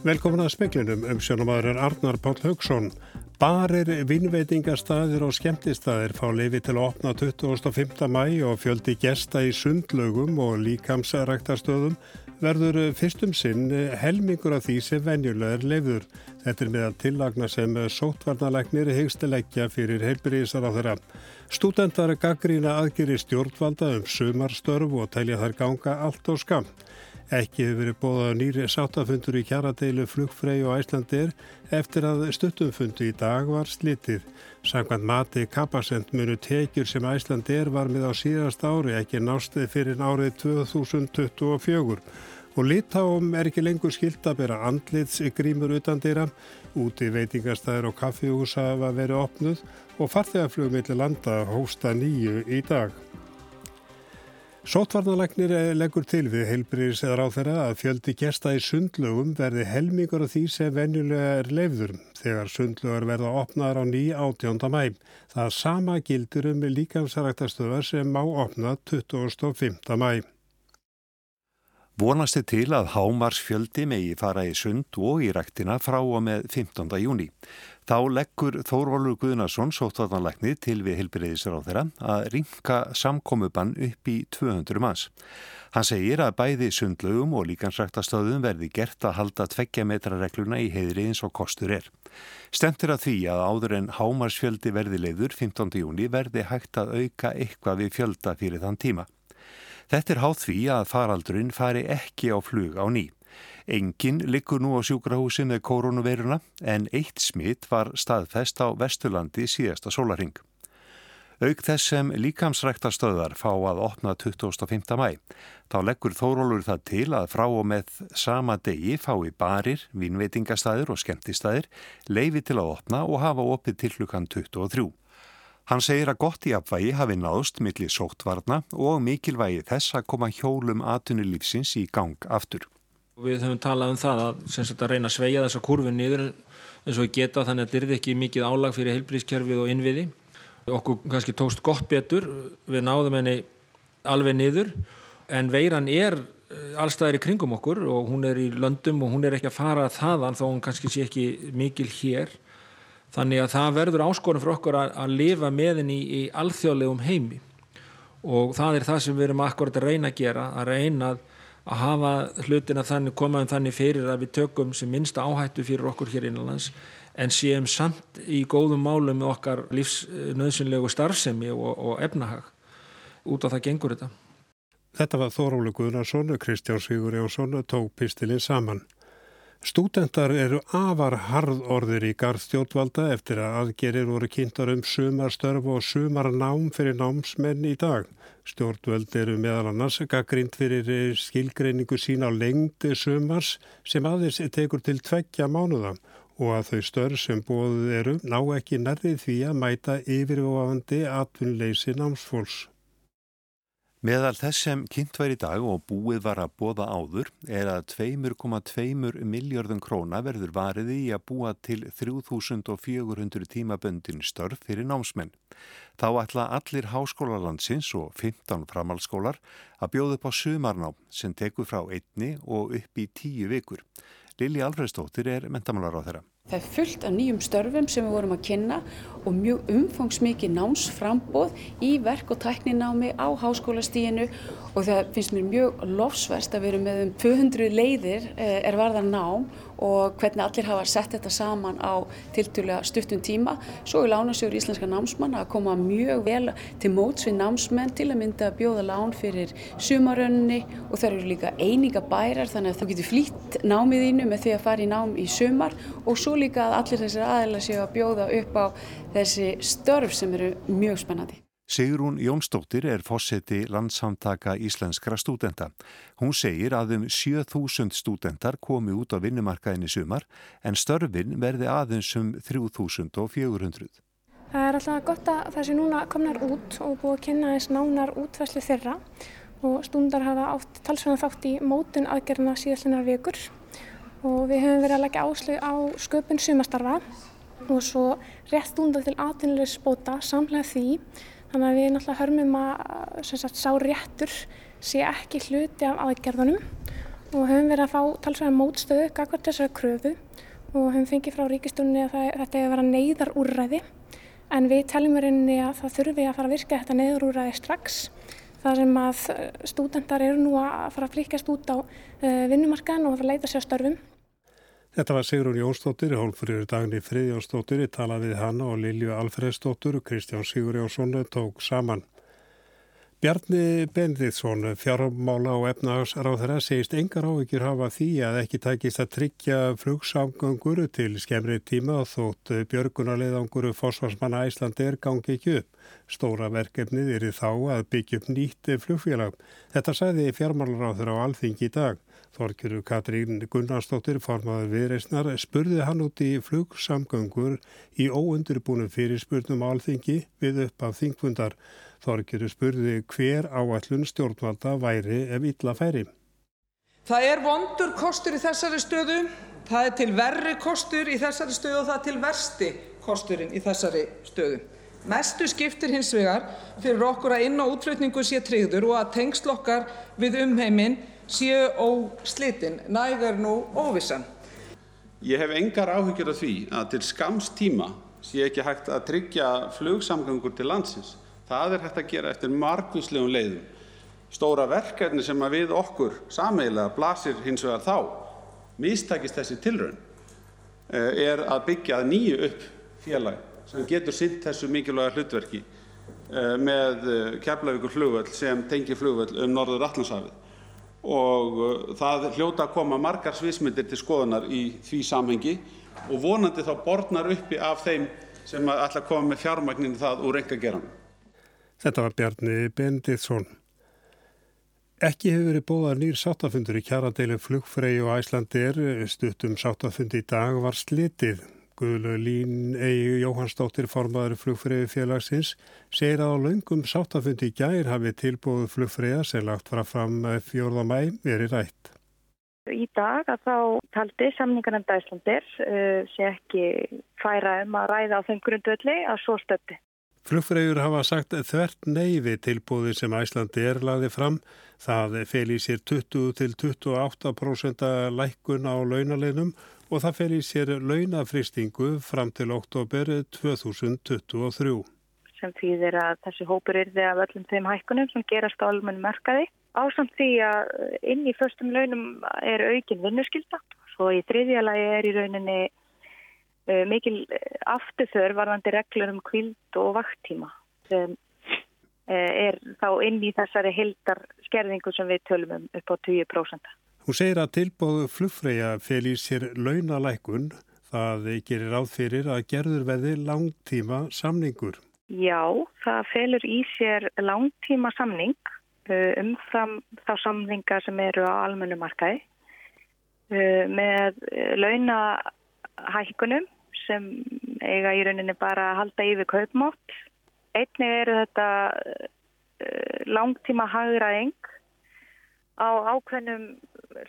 Velkomin að speklinum um sjónumadur Arnar Páll Haugsson. Barir, vinnveitingastaðir og skemmtistaðir fá leifi til að opna 25. mæ og fjöldi gesta í sundlaugum og líkamsræktastöðum verður fyrstum sinn helmingur af því sem venjulega er leifður. Þetta er meðal tillagna sem sótvarnalegnir hegstileggja fyrir heilbyrjísar á þeirra. Stúdendar gaggrína aðgeri stjórnvalda um sumarstörf og telja þær ganga allt á skam. Ekki hefur verið bóðað nýri sáttafundur í kjaradeilu flugfrey og æslandir eftir að stuttumfundu í dag var slitið. Samkvæmt mati kapasend munu tekjur sem æslandir var með á síðast ári ekki nástið fyrir árið 2024 og litáum er ekki lengur skilt að bera andlits grímur utan dýra. Úti veitingastæðir og kaffihúsa hafa verið opnuð og farþegarflugum millir landa hósta nýju í dag. Sótvarnalagnir leggur til við heilbriðis eða ráð þeirra að fjöldi gesta í sundlögum verði helmingur af því sem venjulega er leifður þegar sundlögur verða opnaðar á ný átjónda mæ. Það sama gildur um líkamsaræktastöðar sem má opna 25. mæ. Vonasti til að hámarsfjöldi megi fara í sund og í ræktina frá og með 15. júni. Þá leggur Þórólur Guðnarsson sóttvarnanleikni til við helbriðisar á þeirra að ringa samkomubann upp í 200 manns. Hann segir að bæði sundlaugum og líkansræktastöðum verði gert að halda tveggja metra regluna í heiðri eins og kostur er. Stemtir að því að áður en hámarsfjöldi verði leiður 15. júni verði hægt að auka eitthvað við fjölda fyrir þann tíma. Þetta er háð því að faraldurinn fari ekki á flug á ný. Engin likur nú á sjúkrahúsi með koronaviruna en eitt smitt var staðfest á Vesturlandi síðasta sólaring. Auk þess sem líkamsræktastöðar fá að opna 25. mæ. Þá leggur Þórólur það til að frá og með sama degi fái barir, vínveitingastæðir og skemmtistæðir leifi til að opna og hafa opið til hlukan 23. Hann segir að gott í apvægi hafi náðust millir sóttvarna og mikilvægi þess að koma hjólum atunulífsins í gang aftur. Við höfum talað um það að, sagt, að reyna að sveia þessa kurvu niður eins og geta þannig að er ekki mikið álag fyrir heilbríðskerfið og innviði. Okkur kannski tókst gott betur, við náðum henni alveg niður en veiran er eh, allstaðir í kringum okkur og hún er í löndum og hún er ekki að fara þaðan þó hún kannski sé ekki mikil hér. Þannig að það verður áskorun fyrir okkur að, að lifa með henni í, í alþjóðlegum heimi og það er það sem við erum akkurat að reyna að gera, að reyna að að hafa hlutina þannig, komaðum þannig fyrir að við tökum sem minnsta áhættu fyrir okkur hér innanlands en séum samt í góðum málum með okkar lífsnöðsynlegu starfsemi og, og efnahag út á það gengur þetta. Þetta var Þórólu Guðnarsson og Kristján Sigur Jónsson tók pistilinn saman. Stúdendar eru afar harðorðir í garð stjórnvalda eftir að aðgerir voru kynntar um sumarstörf og sumarnám fyrir námsmenn í dag. Stjórnvöld eru meðal annars gaggrind fyrir skilgreiningu sín á lengdi sumars sem aðeins tekur til tveggja mánuða og að þau störf sem bóðuð eru ná ekki nærrið því að mæta yfirvofandi atvinnleysi námsfólks. Meðal þess sem kynnt var í dag og búið var að bóða áður er að 2,2 miljardun króna verður variði í að búa til 3400 tímaböndin störf fyrir námsmenn. Þá ætla allir háskólalandsins og 15 framhalskólar að bjóða upp á sumarnám sem tekur frá einni og upp í tíu vikur. Lili Alfredsdóttir er mentamálar á þeirra. Það er fullt af nýjum störfum sem við vorum að kynna og mjög umfangsmikið námsframbóð í verk og tækninámi á háskólastíinu og það finnst mér mjög lofsverst að erum með um 200 leiðir eh, er varðan nám og hvernig allir hafa sett þetta saman á tiltúlega stuttum tíma. Svo er Lánasjóður Íslenska námsmanna að koma mjög vel til móts við námsmenn til að mynda að bjóða lán fyrir sumarönni og það eru líka eininga bærar þannig að þú getur flýtt námiðínu með því að fara í nám í sumar og svo líka að allir þessir aðeila séu að bjóða upp á þessi störf sem eru mjög spennandi. Sigrún Jónsdóttir er fósetti landsamtaka íslenskra stúdenta. Hún segir að um 7000 stúdentar komi út á vinnumarkaðinni sumar en störfin verði aðeins um 3400. Það er alltaf gott að sé núna komnar út og búið að kynna þess nánar útvæslu þeirra og stúndar hafa átt talsvöna þátt í mótun aðgerna síðallinar vikur og við höfum verið að leggja áslug á sköpun sumastarfa og svo rétt stúndar til aðtunlega spóta samlega því Þannig að við náttúrulega hörmum að sagt, sá réttur sé ekki hluti af aðgerðunum og höfum verið að fá talsvæða mótstöðu gagvart þessari kröfu og höfum fengið frá ríkistunni að það, þetta að vera neyðar úrræði en við teljum verið að það þurfi að fara að virka þetta neyðar úrræði strax þar sem að eh, stúdendar eru nú að fara að flikast út á eh, vinnumarkaðin og að fara að leita sér störfum. Þetta var Sigrun Jónsdóttir, hólfrýður dagni Friðjónsdóttir, í talaði hana og Lilju Alfredsdóttir og Kristján Sigur Jónsson tók saman. Bjarni Benditsson, fjármála og efnahagsráð þeirra, segist engar ávíkjur hafa því að ekki tækist að tryggja flugsamgöngur til skemri tíma þótt björgunarleðangur fósfarsmanna Æslandi er gangi ekki upp. Stóra verkefnið er þá að byggja upp nýtt flugfélag. Þetta sæði fjármálaráð þeirra á alþingi í dag. Þorkjuru Katrín Gunnarsdóttir, formadur viðreysnar, spurði hann út í flugsamgöngur í óundurbúnum fyrirspurnum alþingi við upp af þingfundar. Þorgiru spurði hver áallun stjórnvalda væri ef illa færi. Það er vondur kostur í þessari stöðu, það er til verri kostur í þessari stöðu og það er til versti kosturinn í þessari stöðu. Mestu skiptir hins vegar fyrir okkur að inn- og útflutningu sé tryggður og að tengslokkar við umheiminn séu óslitinn, nægar nú óvissan. Ég hef engar áhyggjur af því að til skams tíma sé ekki hægt að tryggja flugsamgangur til landsins. Það er hægt að gera eftir margvíslegum leiðum. Stóra verkefni sem við okkur sameiginlega blasir hins vegar þá, mistakist þessi tilraun, eh, er að byggja að nýju upp félag sem getur sinnt þessu mikilvæga hlutverki eh, með eh, Keflavíkur flugvöll sem tengi flugvöll um Norður Allandshafið. Og það hljóta að koma margar sviðsmyndir til skoðunar í því samhengi og vonandi þá borðnar uppi af þeim sem ætla að koma með fjármagninu það úr enga geranum. Þetta var Bjarni Benditsson. Ekki hefur verið bóðað nýr sáttafundur í kjaradeilu flugfrei og æslandir. Stuttum sáttafundi í dag var slitið. Guðlu Lín Egi Jóhannsdóttir formaður flugfrei félagsins segir að á laungum sáttafundi í gær hafi tilbúið flugfreiða sem lagt fara fram 4. mæ verið rætt. Í dag að þá taldi samningarnefnda Íslandir uh, sé ekki færa um að ræða á þeim grundvöldi að svo stötti. Flugfreyjur hafa sagt þvert neyfi tilbúði sem Æslandi er laði fram. Það fel í sér 20-28% lækkun á launaleinum og það fel í sér launafristingu fram til oktober 2023. Sem þýðir að þessi hópur er því af öllum þeim hækkunum sem gerast á almennu merkaði. Ásamt því að inn í förstum launum er aukin vinnuskylda. Svo í þriðja lagi er í rauninni Eh, mikil eh, afturþör varðandi reglur um kvild og vakttíma sem eh, er þá inn í þessari hildar skerðingu sem við tölum um upp á 20%. Hún segir að tilbóðu flugfreyja fel í sér launalækun það gerir áþyrir að gerður veði langtíma samningur. Já, það felur í sér langtíma samning umfram þá samninga sem eru á almennumarkaði með launahækkunum sem eiga í rauninni bara að halda yfir kaupmátt. Einnig eru þetta uh, langtíma hagraðing á ákveðnum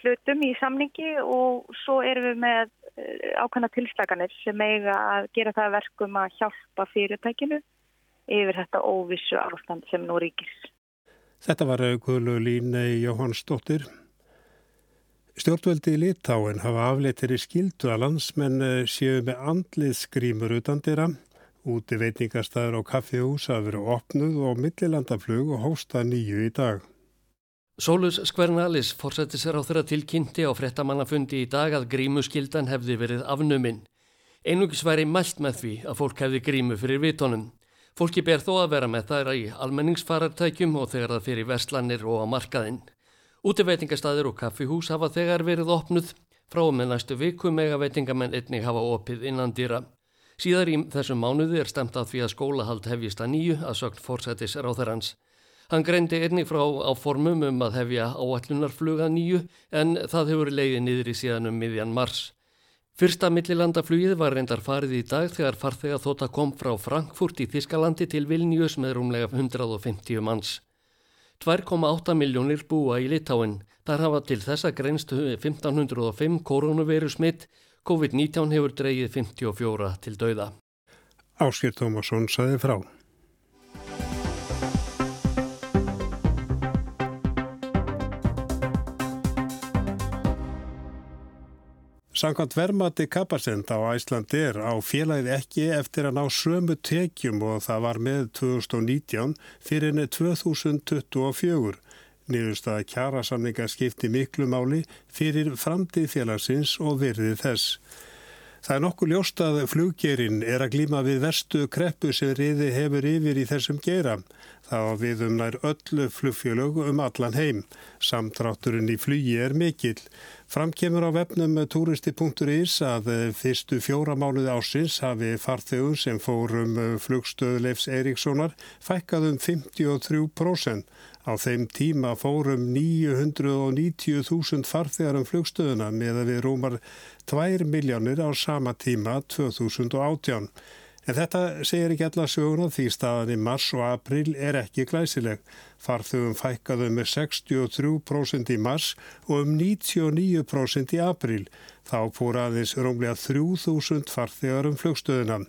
hlutum í samningi og svo erum við með uh, ákveðna tilslaganir sem eiga að gera það verkum að hjálpa fyrirtækinu yfir þetta óvissu ástand sem nú ríkis. Þetta var Guðlu Línei Jóhannsdóttir. Stjórnvöldi í Litáin hafa afleitir í skildu að landsmenn eh, séu með andliðsgrímur utan dýra. Úti veitingastæður og kaffihús hafa verið opnuð og millilandaflug og hósta nýju í dag. Sólus Skvernalis fórsætti sér á þeirra tilkynnti á frettamannafundi í dag að grímuskildan hefði verið afnuminn. Einungis væri mælt með því að fólk hefði grímu fyrir vitónum. Fólki ber þó að vera með þær í almenningsfarartækjum og þegar það fyrir verslanir og á markaðinn. Útiveitingastæðir og kaffihús hafa þegar verið opnuð frá með næstu viku megaveitingamenn einnig hafa opið innan dýra. Síðar í þessum mánuði er stemt að því að skólahald hefjist að nýju að sögt fórsætis ráþarans. Hann greindi einnig frá áformum um að hefja áallunarfluga nýju en það hefur leiðið niður í síðan um miðjan mars. Fyrsta millilandaflugið var reyndar farið í dag þegar farþega þótt að kom frá Frankfurt í Þískalandi til Vilnius með rúmlega 150 manns. 2,8 miljónir búa í Litáin. Þar hafa til þessa greinst 1505 koronaviru smitt. COVID-19 hefur dreyið 54 til dauða. Áskir Tómasson saði frá. Sankant vermati kapasend á Æslandi er á félagið ekki eftir að ná sömu tekjum og það var með 2019 fyrir enni 2024. Nýðurstaða kjærasamninga skipti miklu máli fyrir framtíð félagsins og virði þess. Það er nokkuð ljóst að fluggerinn er að glíma við verstu kreppu sem riði hefur yfir í þessum gera. Það við um nær öllu flugfjölög um allan heim. Samtrátturinn í flugi er mikill. Framkemur á vefnum turisti.is að fyrstu fjóra mánuði ásins hafi farþegum sem fórum flugstöðleifs Eiríkssonar fækkað um 53%. Á þeim tíma fórum 990.000 farþegar um flugstöðuna með að við rúmar 2 miljónir á sama tíma 2018. En þetta segir ekki alla söguna því staðan í mars og april er ekki glæsileg. Farþugum fækkaðu með 63% í mars og um 99% í april. Þá fór aðeins rúmlega 3000 farþegar um flugstöðuna.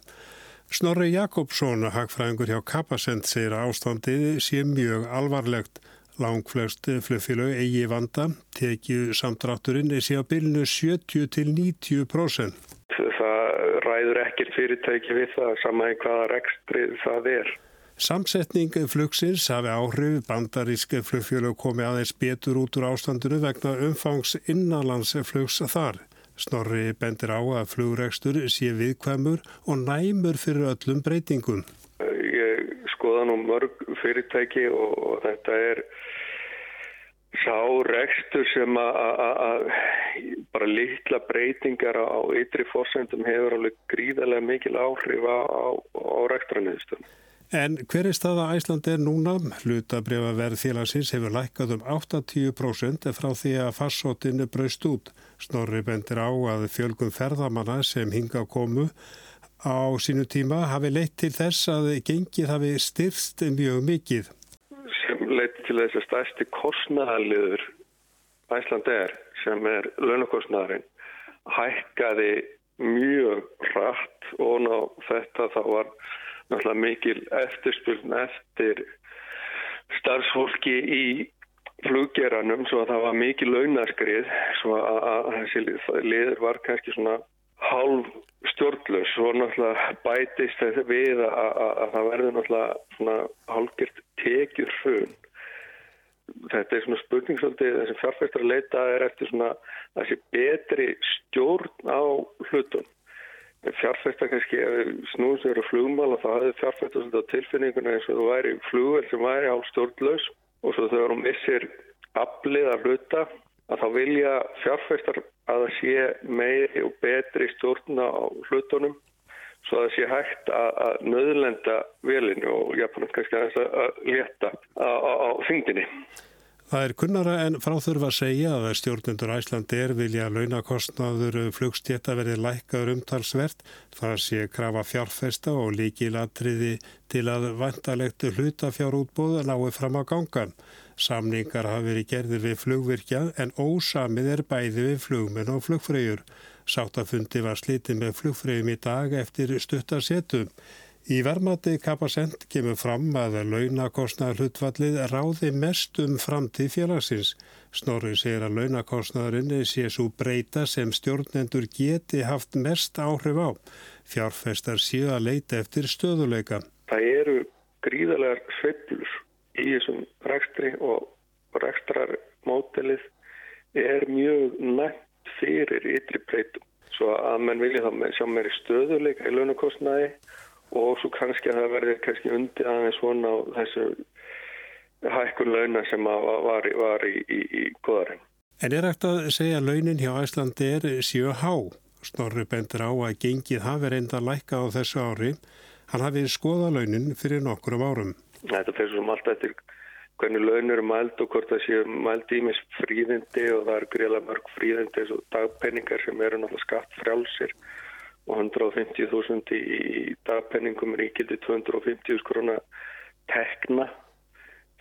Snorri Jakobsson, hagfræðingur hjá Kappasend, segir að ástandið sé mjög alvarlegt. Langflest flugfélög eigi vanda, tekju samtrátturinn er síðan bylnu 70 til 90%. Það ræður ekkert fyrirtæki við það saman hvaða rekstrið það er. Samsetning flugsins hafi áhrif bandarísk flugfélög komi aðeins betur út úr ástandinu vegna umfangs innanlandsflugs þar. Snorri bendir á að flugrekstur sé viðkvæmur og næmur fyrir öllum breytingum. Ég skoða nú mörg fyrirtæki og þetta er sá rekstur sem að bara litla breytingar á ytri fórsendum hefur alveg gríðarlega mikil áhrif á, á, á rekstraneðustunum. En hver er staða Æsland er núna? Hlutabriða verð félagsins hefur lækkað um 80% frá því að farsóttinu braust út. Snorri bendir á að fjölgum ferðamanna sem hinga komu á sínu tíma hafi leitt til þess að gengið hafi styrst mjög mikið. Sem leitt til þess að stærsti kostnæðaliður Æsland er sem er launakostnæðarinn hækkaði mjög rætt og ná þetta þá var náttúrulega mikil eftirspiln eftir starfsfólki í fluggeranum svo að það var mikil launaskrið svo að þessi liður var kannski svona hálf stjórnlaus. Svo náttúrulega bætist þetta við að, að, að það verður náttúrulega svona hálfgjört tekjur hrun þetta er svona spurning svolítið þessi fjárfæstur að leita er eftir svona þessi betri stjórn á hlutun fjárfæsta kannski snúðum sem eru flugmál og það hefði fjárfæsta svolítið á tilfinninguna eins og þú væri flugvel sem væri hálf stjórnlaus og svo þegar hún missir aflið að hluta að þá vilja fjárfæstar að það sé meiri og betri stjórna á hlutunum svo að það sé hægt að, nöðlenda velinu og jáfnveg kannski að, að leta á, á, á þingdini. Það er kunnara en fráþurfa að segja að stjórnendur Æslandi er vilja að launakostnaður flugstjétta verði lækkaður umtalsvert. Það sé krafa fjárfesta og líkilatriði til að vantalegt hlutafjárútbóða nái fram á gangan. Samningar hafi verið gerðir við flugvirkja en ósamið er bæði við flugmenn og flugfreyjur. Sáttafundi var slitið með flugfreyjum í dag eftir stuttarsetum. Í vermati kapasent kemur fram að launakostnaðar hlutvallið ráði mest um framtíð félagsins. Snorri segir að launakostnaðurinn sé svo breyta sem stjórnendur geti haft mest áhrif á. Fjárfestar séu að leita eftir stöðuleika. Það eru gríðalegar sveplur í þessum rekstri og rekstrarmótelið er mjög nætt fyrir ytri breytum. Svo að mann vilja þá sjá meiri stöðuleika í launakostnaði og svo kannski að það verði kannski undir aðeins svona á þessu hækkun launa sem var, var í, í, í goðarinn. En er eftir að segja að launin hjá Æslandi er síu há? Snorri bendur á að gengið hafi reynda að lækka á þessu ári. Hann hafi skoða launin fyrir nokkur árum. Þetta fyrir sem alltaf eftir hvernig laun eru mæld og hvort það séu mæld ímis fríðindi og það eru greiðlega mörg fríðindi eins og dagpenningar sem eru náttúrulega skatt frjálsir og 150.000 í dagpenningum er íkildi 250.000 krona tekna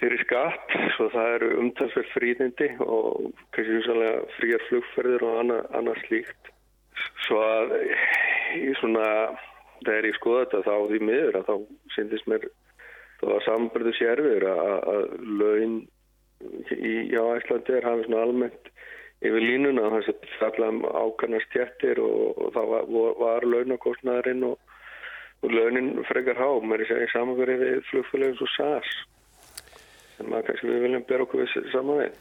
fyrir skatt. Svo það eru umtalsverð fríðindi og kannski húsalega fríar flugferðir og annað, annað slíkt. Svo að svona þegar ég skoða þetta þá því miður að þá syndist mér þá var samverðu sérfur að, að laun í Æslandi er hafið svona almennt yfir línuna og þess að falla um ákvæmna stjættir og, og það var, var launakostnaðurinn og, og launin frekar há, mér er segja samanverið við flugfélagins og SAS sem að kannski við viljum bera okkur við saman við.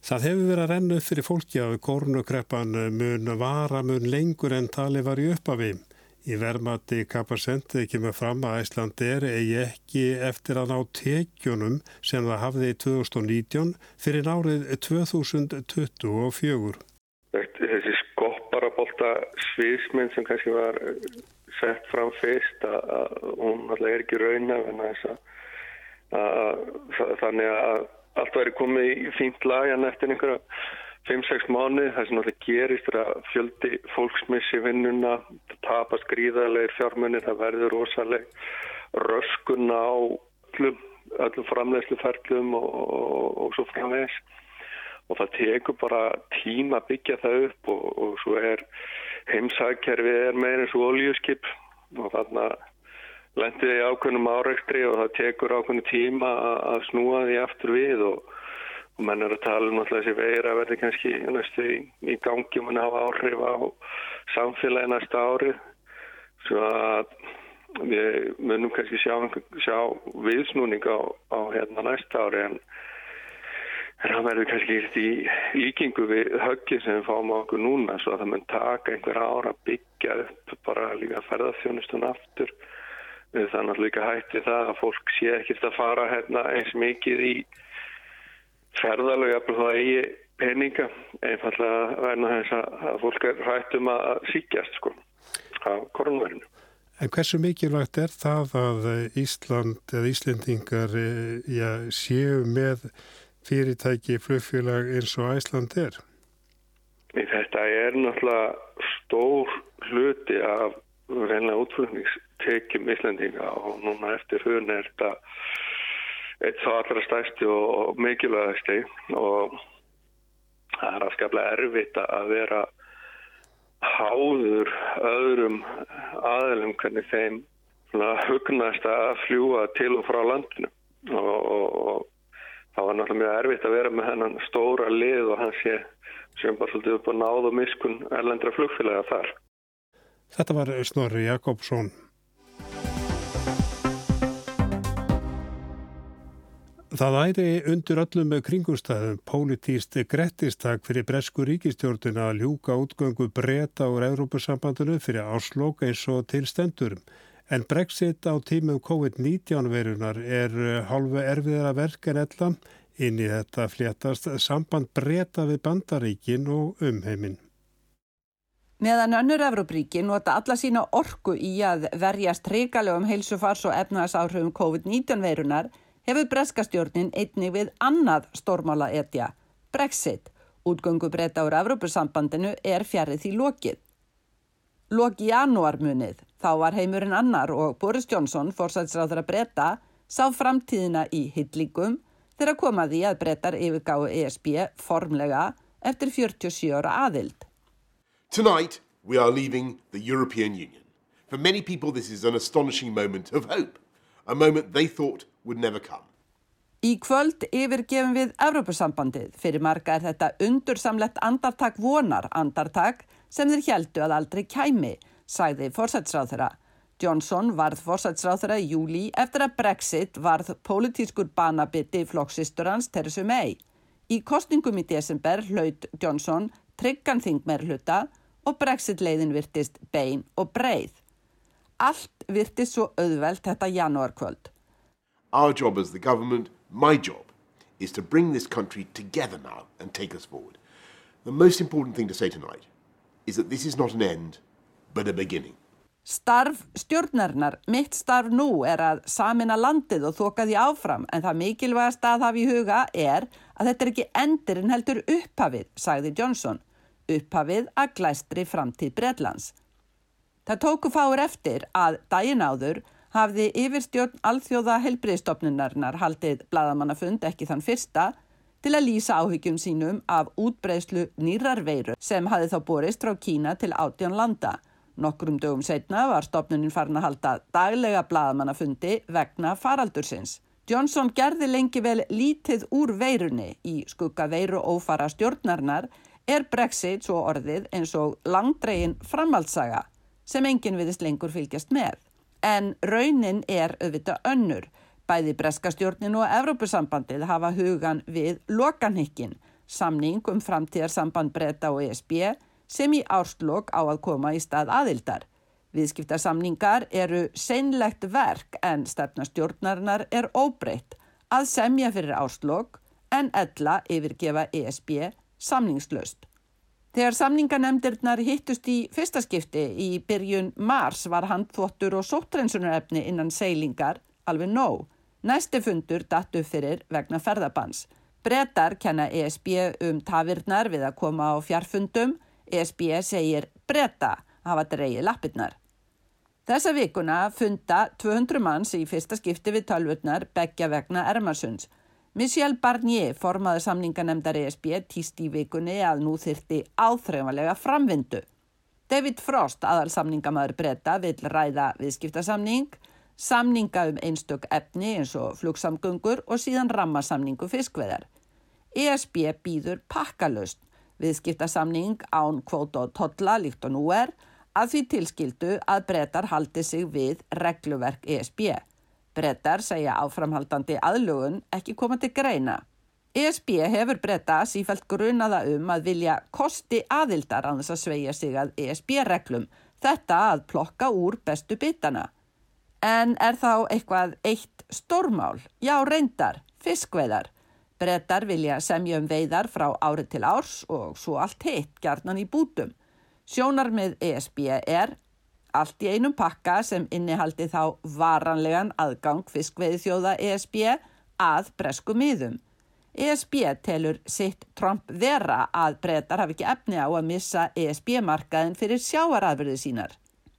Það hefur verið að renna upp fyrir fólki að kórnukreppan mun vara mun lengur en tali var í uppafið. Í vermati kapasentið kemur fram að Æslandir eigi ekki eftir að ná tekjunum sem það hafði í 2019 fyrir nárið 2024. Þessi skopparabólta sviðsmynd sem kannski var sett fram fyrst að, hún alltaf er ekki rauna þannig að allt væri komið í fínt lag en eftir einhverja 5-6 mánu það sem náttúrulega gerist er að fjöldi fólksmissi vinnuna tapast gríðarlega fjármunni það verður rosalega röskun á öllum, öllum framlegsluferlum og, og, og svo framvegs og það tekur bara tíma að byggja það upp og, og svo er heimsækkerfið er meira eins og oljuskip og þannig að lendiði í ákveðnum áreikstri og það tekur ákveðnum tíma að snúa því aftur við og og menn er að tala um alltaf þessi veir að verði kannski næstu í, í gangi og hafa áhrif á samfélagi næsta ári. Svo að við munum kannski sjá, sjá viðsnúning á, á hérna næsta ári en það verður kannski í líkingu við höggi sem við fáum á okkur núna. Svo að það mun taka einhver ára að byggja upp bara líka ferðarþjónustun aftur. Þannig að líka hætti það að fólk sé ekkert að fara hérna eins mikið í ferðalög að það eigi peninga einfallega verna þess að fólk er hættum að síkjast sko á koronaværinu. En hversu mikilvægt er það að Ísland eða Íslendingar eh, já, séu með fyrirtæki flugfélag eins og Ísland er? Þetta er náttúrulega stór hluti af reynilega útflutningstekjum Íslandinga og núna eftir hún er þetta eitt svo allra stæsti og mikilvægasti og það er afskaplega erfitt að vera háður öðrum aðlum hvernig þeim hugnast að fljúa til og frá landinu og, og, og það var náttúrulega mjög erfitt að vera með hennan stóra lið og hann sé sem bara svolítið upp á náð og miskun erlendra flugfélaga þar. Þetta var Snorri Jakobsson. Það æri undir öllum kringumstæðum pólitíst grettistak fyrir bresku ríkistjórnuna að ljúka útgöngu breyta úr Európusambandinu fyrir áslók eins og tilstendur. En brexit á tímum COVID-19 verunar er hálfu erfiðara verk en ella inn í þetta fléttast samband breyta við bandaríkin og umheiminn. Meðan önnur Evrópríkin nota alla sína orku í að verjast regalegum heilsufars og efnarsáhrifum COVID-19 verunar hefur breskastjórnin einnig við annað stórmála etja, Brexit. Útgöngu breyta úr Evrópussambandinu er fjarið því lokið. Loki janúarmunið, þá var heimurinn annar og Boris Johnson, fórsætsráður að breyta, sá framtíðina í hyllingum þegar komaði að breytar yfirgáðu ESB formlega eftir 47 ára aðild. Tonight we are leaving the European Union. For many people this is an astonishing moment of hope, a moment they thought would never come. Í kvöld yfirgefum við Evrópusambandið. Fyrir marga er þetta undursamlegt andartak vonar andartak sem þeir heldu að aldrei kæmi, sagði fórsætsráþurra. Johnson varð fórsætsráþurra í júli eftir að Brexit varð pólitískur banabiti flokksistur hans Theresa May. Í kostningum í desember hlaut Johnson tryggan þingmer hluta og Brexit leiðin virtist bein og breið. Allt virtist svo auðvelt þetta janúarkvöld. Our job as the government, my job, is to bring this country together now and take us forward. The most important thing to say tonight is that this is not an end, but a beginning. Starf stjórnarinnar, mitt starf nú er að samina landið og þoka því áfram en það mikilvægast að hafa í huga er að þetta er ekki endirinn heldur upphafið, sagði Johnson. Upphafið að glæstri framtíð Breitlands. Það tóku fáur eftir að daginn áður hafði yfirstjórn alþjóða helbriðstofnunarinnar haldið bladamannafund ekki þann fyrsta til að lýsa áhyggjum sínum af útbreyslu nýrar veiru sem hafi þá borist frá Kína til átján landa. Nokkrum dögum setna var stopnunin farin að halda daglega bladamannafundi vegna faraldursins. Johnson gerði lengi vel lítið úr veirunni í skugga veiru ófara stjórnarnar er Brexit svo orðið eins og langdregin framhaldsaga sem enginn viðist lengur fylgjast með. En raunin er auðvitað önnur. Bæði breskastjórnin og Evrópusambandið hafa hugan við lokanhykkin, samning um framtíðarsamband breyta og ESB sem í árslokk á að koma í stað aðildar. Viðskiptarsamningar eru seinlegt verk en stefnastjórnarinnar er óbreytt að semja fyrir árslokk en ella yfirgefa ESB samningslaust. Þegar samninganemndirnar hittust í fyrsta skipti í byrjun mars var handþvottur og sóttrensunarefni innan seilingar alveg nóg. Næsti fundur dattu fyrir vegna ferðabans. Bretar kenna ESB um tafirnar við að koma á fjarfundum. ESB segir breta hafa dreigið lappirnar. Þessa vikuna funda 200 manns í fyrsta skipti við talvurnar begja vegna Ermarsunds. Michel Barnier formaði samninganemdar ESB týst í vikunni að nú þyrti áþreifanlega framvindu. David Frost, aðal samningamæður breyta, vil ræða viðskiptasamning, samninga um einstök efni eins og flugsamgöngur og síðan rammasamningu fiskveðar. ESB býður pakkalust, viðskiptasamning án kvóta og totla líkt og nú er, að því tilskildu að breytar haldi sig við regluverk ESB. Brettar segja áframhaldandi aðlugun ekki koma til greina. ESB hefur bretta sífælt grunaða um að vilja kosti aðildar á þess að sveia sig að ESB-reglum, þetta að plokka úr bestu bitana. En er þá eitthvað eitt stórmál? Já, reyndar, fiskveðar. Brettar vilja semja um veiðar frá árið til árs og svo allt hitt, gjarnan í bútum. Sjónar með ESB er allt í einum pakka sem innihaldi þá varanlegan aðgang fiskveiði þjóða ESB að bresku miðum. ESB telur sitt Trump vera að breytar hafi ekki efni á að missa ESB-markaðin fyrir sjáarafyrði sínar.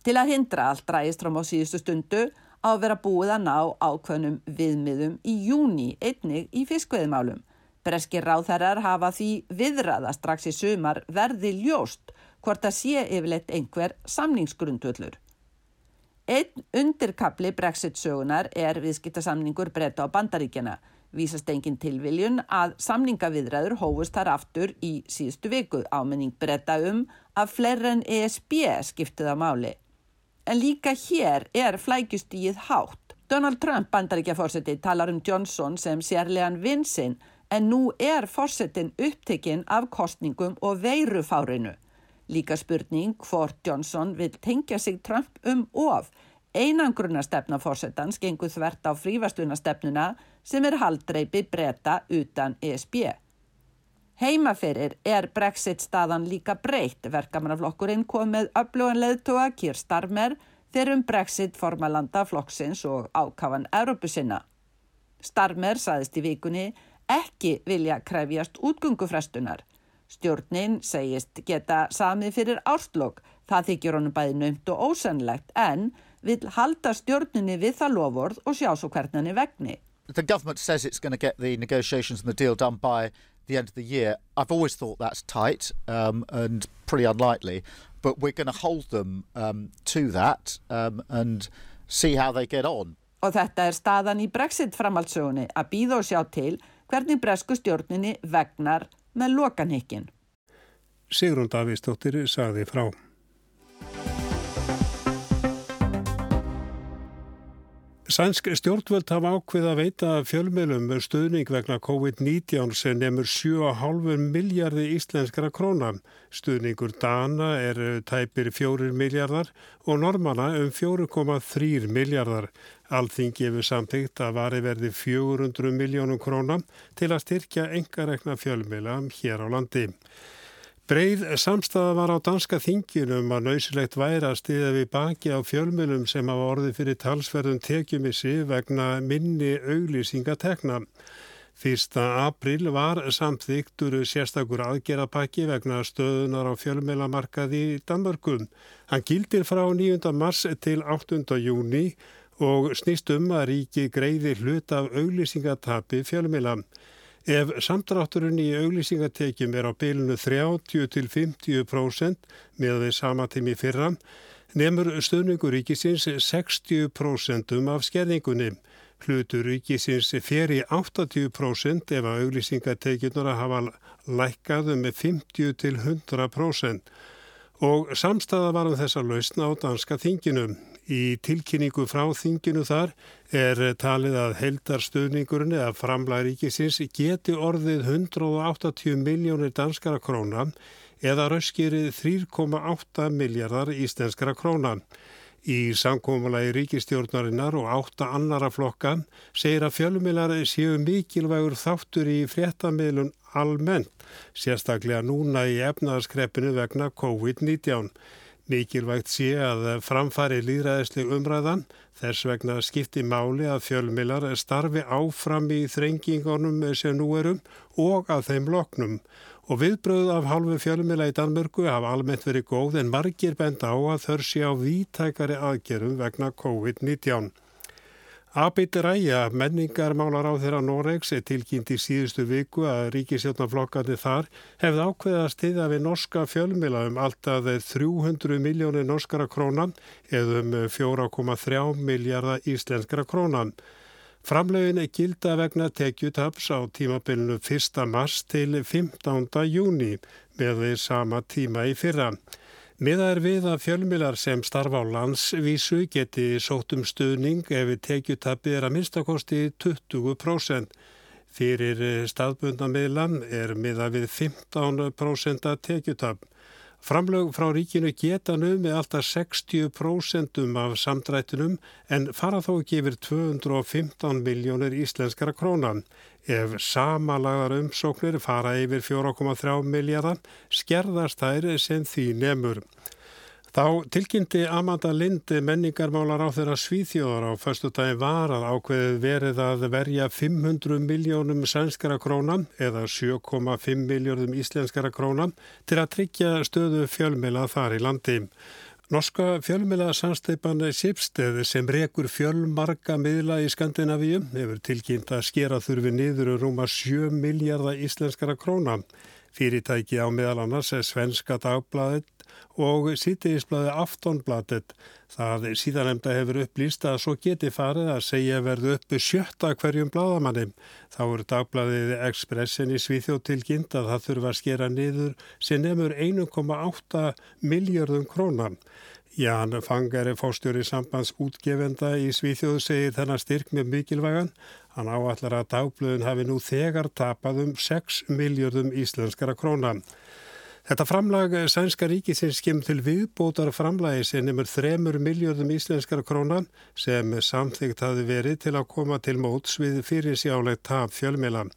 Til að hindra allt ræðist fram á síðustu stundu á að vera búið að ná ákveðnum viðmiðum í júni einnig í fiskveiðmálum. Breski ráþærar hafa því viðraða strax í sumar verði ljóst hvort að sé yfirleitt einhver samningsgrundvöllur. Einn undirkapli brexit sögunar er viðskiptasamningur breyta á bandaríkjana. Vísast engin tilviljun að samningaviðræður hófust þar aftur í síðustu viku ámenning breyta um að fleiri en ESB skiptið á máli. En líka hér er flækjustíð hátt. Donald Trump bandaríkjafórseti talar um Johnson sem sérlegan vinsinn en nú er fórsetin upptekinn af kostningum og veirufárinu. Líka spurning hvort Johnson vil tengja sig Trump um of. Einangruna stefna fórsetans gengur þvert á frífastunastefnuna sem er haldreipi breyta utan ESB. Heimaferir er Brexit staðan líka breytt. Verkamannaflokkurinn kom með öflugan leðtoga Kýr Starmer þegar um Brexit formalanda flokksins og ákafan Európusinna. Starmer saðist í vikunni ekki vilja krefjast útgöngufrestunar. Stjórnin segist geta samið fyrir árslokk, það þykir honum bæði naumt og ósennlegt en vil halda stjórninni við það lofórð og sjá svo hvernig hann er vegni. The government says it's going to get the negotiations and the deal done by the end of the year. I've always thought that's tight um, and pretty unlikely, but we're going to hold them um, to that um, and see how they get on. Og þetta er staðan í Brexit framhaldsögunni að býða og sjá til hvernig bresku stjórninni vegnar með lokanhykkin. Sigrun Davíðsdóttir sagði frá. Sænsk stjórnvöld hafa ákveð að veita fjölmjölum stuðning vegna COVID-19 sem nefnur 7,5 miljardi íslenskara króna. Stuðningur Dana er tæpir 4 miljardar og Normana um 4,3 miljardar. Alþing gefur samtíkt að vari verði 400 miljónum króna til að styrkja engarekna fjölmjöla hér á landi. Breið samstafa var á danska þinginum að nöysilegt væri að stiða við baki á fjölmjölum sem hafa orðið fyrir talsverðum tekjumissi vegna minni auglýsingatekna. Fyrsta april var samþyktur sérstakur aðgerapakki vegna stöðunar á fjölmjölamarkaði í Danmarkum. Hann gildir frá 9. mars til 8. júni og snýst um að ríki greiði hlut af auglýsingatapi fjölmjöla. Ef samdrátturinn í auglýsingatekjum er á bylunu 30-50% með því sama tími fyrra, nefnur stöðningur ríkisins 60% af skerningunni. Hlutur ríkisins fer í 80% ef að auglýsingatekjurnar hafa lækkaðu með 50 til 100% og samstæða varum þessa lausna á danska þinginum. Í tilkynningu frá þinginu þar er talið að heldarstöðningurinn eða framlæðaríkisins geti orðið 180 miljónir danskara króna eða röskirið 3,8 miljardar íslenskara króna. Í samkómulagi ríkistjórnarinnar og átta annara flokka segir að fjölumiljar séu mikilvægur þáttur í fréttamiðlun almennt, sérstaklega núna í efnaðarskreppinu vegna COVID-19. Mikilvægt sé að framfari líðræðisli umræðan, þess vegna skipti máli að fjölumiljar starfi áfram í þrengingunum sem nú erum og að þeim loknum og viðbröð af halvu fjölumila í Danmörku hafa almennt verið góð en margir benda á að þörsi á vítækari aðgerum vegna COVID-19. Abit Ræja, menningarmálar á þeirra Noregs, er tilkynnt í síðustu viku að ríkisjónaflokkandi þar hefði ákveðast til að við norska fjölmila um alltaf 300 miljónir norskara krónan eða um 4,3 miljardar íslenskara krónan. Framlegin er gilda vegna tekjutaps á tímabilinu 1. mars til 15. júni með því sama tíma í fyrra. Miða er við að fjölmilar sem starfa á landsvísu geti sótt um stuðning ef við tekjutapið er að minnstakosti 20%. Fyrir staðbundna miðlan er miða við 15% að tekjutap. Framlög frá ríkinu geta nöfni alltaf 60% af samdrættinum en fara þó yfir 215 miljónir íslenskara krónan. Ef samalagðar umsóknir fara yfir 4,3 miljardar skerðast þær sem því nefnur. Þá tilkynnti Amanda Lind menningarmálar á þeirra svíþjóðar á förstu dagi var að ákveðið verið að verja 500 miljónum sænskara krónan eða 7,5 miljónum íslenskara krónan til að tryggja stöðu fjölmila þar í landi. Norska fjölmila samsteipan Sipsteð sem rekur fjölmarka miðla í Skandinavíu hefur tilkynnt að skera þurfi niður rúma 7 miljardar íslenskara krónan. Fyrirtæki á meðal annars er Svenska dagbladet og sýtiðisblæði Aftonbladet. Það síðanemda hefur upplýst að svo geti farið að segja verðu uppi sjötta hverjum bladamanni. Þá eru dagblæðið Expressin í Svíþjóð tilkynnt að það þurfa að skera niður sem nefnur 1,8 miljardum krónan. Ján Fangari fóstjóri sambands útgefenda í Svíþjóð segir þennan styrk með mikilvægan. Hann áallar að dagblöðun hafi nú þegar tapað um 6 miljardum íslenskara krónan. Þetta framlag sænska ríkisins skemmt til viðbótar framlagi sem nefnur þremur miljardum íslenskara krónan sem samþygt hafi verið til að koma til móts við fyrirsjálegt tap fjölmiðlan.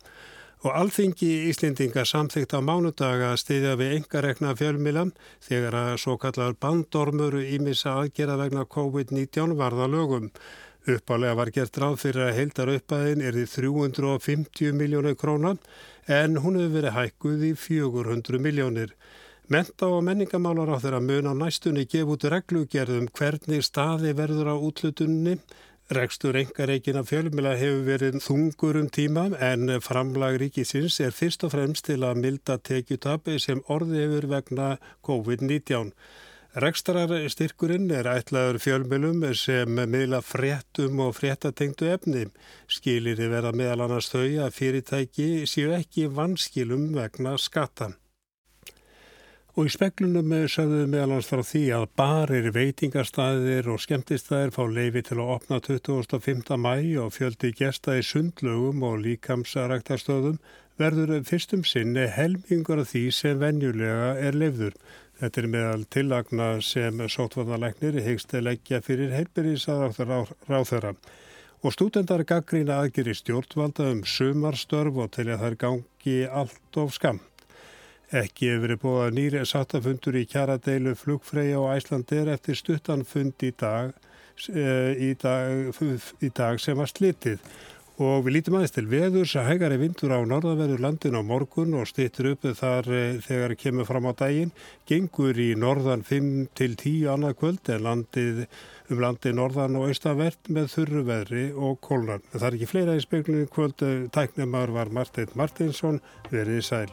Og alþingi Íslendinga samþygt á mánudaga stiðja við engarekna fjölmiðlan þegar að svo kallar bandormur ímissa aðgera vegna COVID-19 varða lögum. Uppálega var gert ráð fyrir að heildar uppaðin er því 350 miljónu krónan en hún hefur verið hækkuð í 400 miljónir. Menta og menningamálar á þeirra mun á næstunni gef út reglugerðum hvernig staði verður á útlutunni. Rekstur engareikina fjölmila hefur verið þungur um tíma en framlag ríkisins er fyrst og fremst til að milda tekjutabi sem orði hefur vegna COVID-19. Rekstrarstyrkurinn er ætlaður fjölmjölum sem miðla fréttum og fréttatengtu efni. Skilir þið vera meðal annars þau að fyrirtæki séu ekki vanskilum vegna skatan. Og í speklunum sögðuðu meðal annars frá því að barir, veitingarstaðir og skemmtistæðir fá leifi til að opna 25. mæ og fjöldi gesta í sundlögum og líkamsaræktarstöðum verður fyrstum sinni helmingur af því sem venjulega er leifður. Þetta er meðal tillagna sem sótvarnalegnir hegst leggja fyrir heilbyrðisar ráþöra. Og stúdendar gaggrína aðgeri stjórnvalda um sumarstörf og til að þær gangi allt of skamt. Ekki hefur verið búið að nýri sattafundur í kjaradeilu flugfreyja og æslandir eftir stuttanfund í dag, eh, í dag, í dag sem var slitið og við lítum aðeins til veðurs að hægari vindur á norðaverður landin á morgun og stýttur upp þar e, þegar kemur fram á daginn gengur í norðan 5 til 10 annað kvöld en landið um landið norðan og austavert með þurru veðri og kólnan. Það er ekki fleira í speklunum kvöld, tæknumar var Martin Martinsson, verið sæl.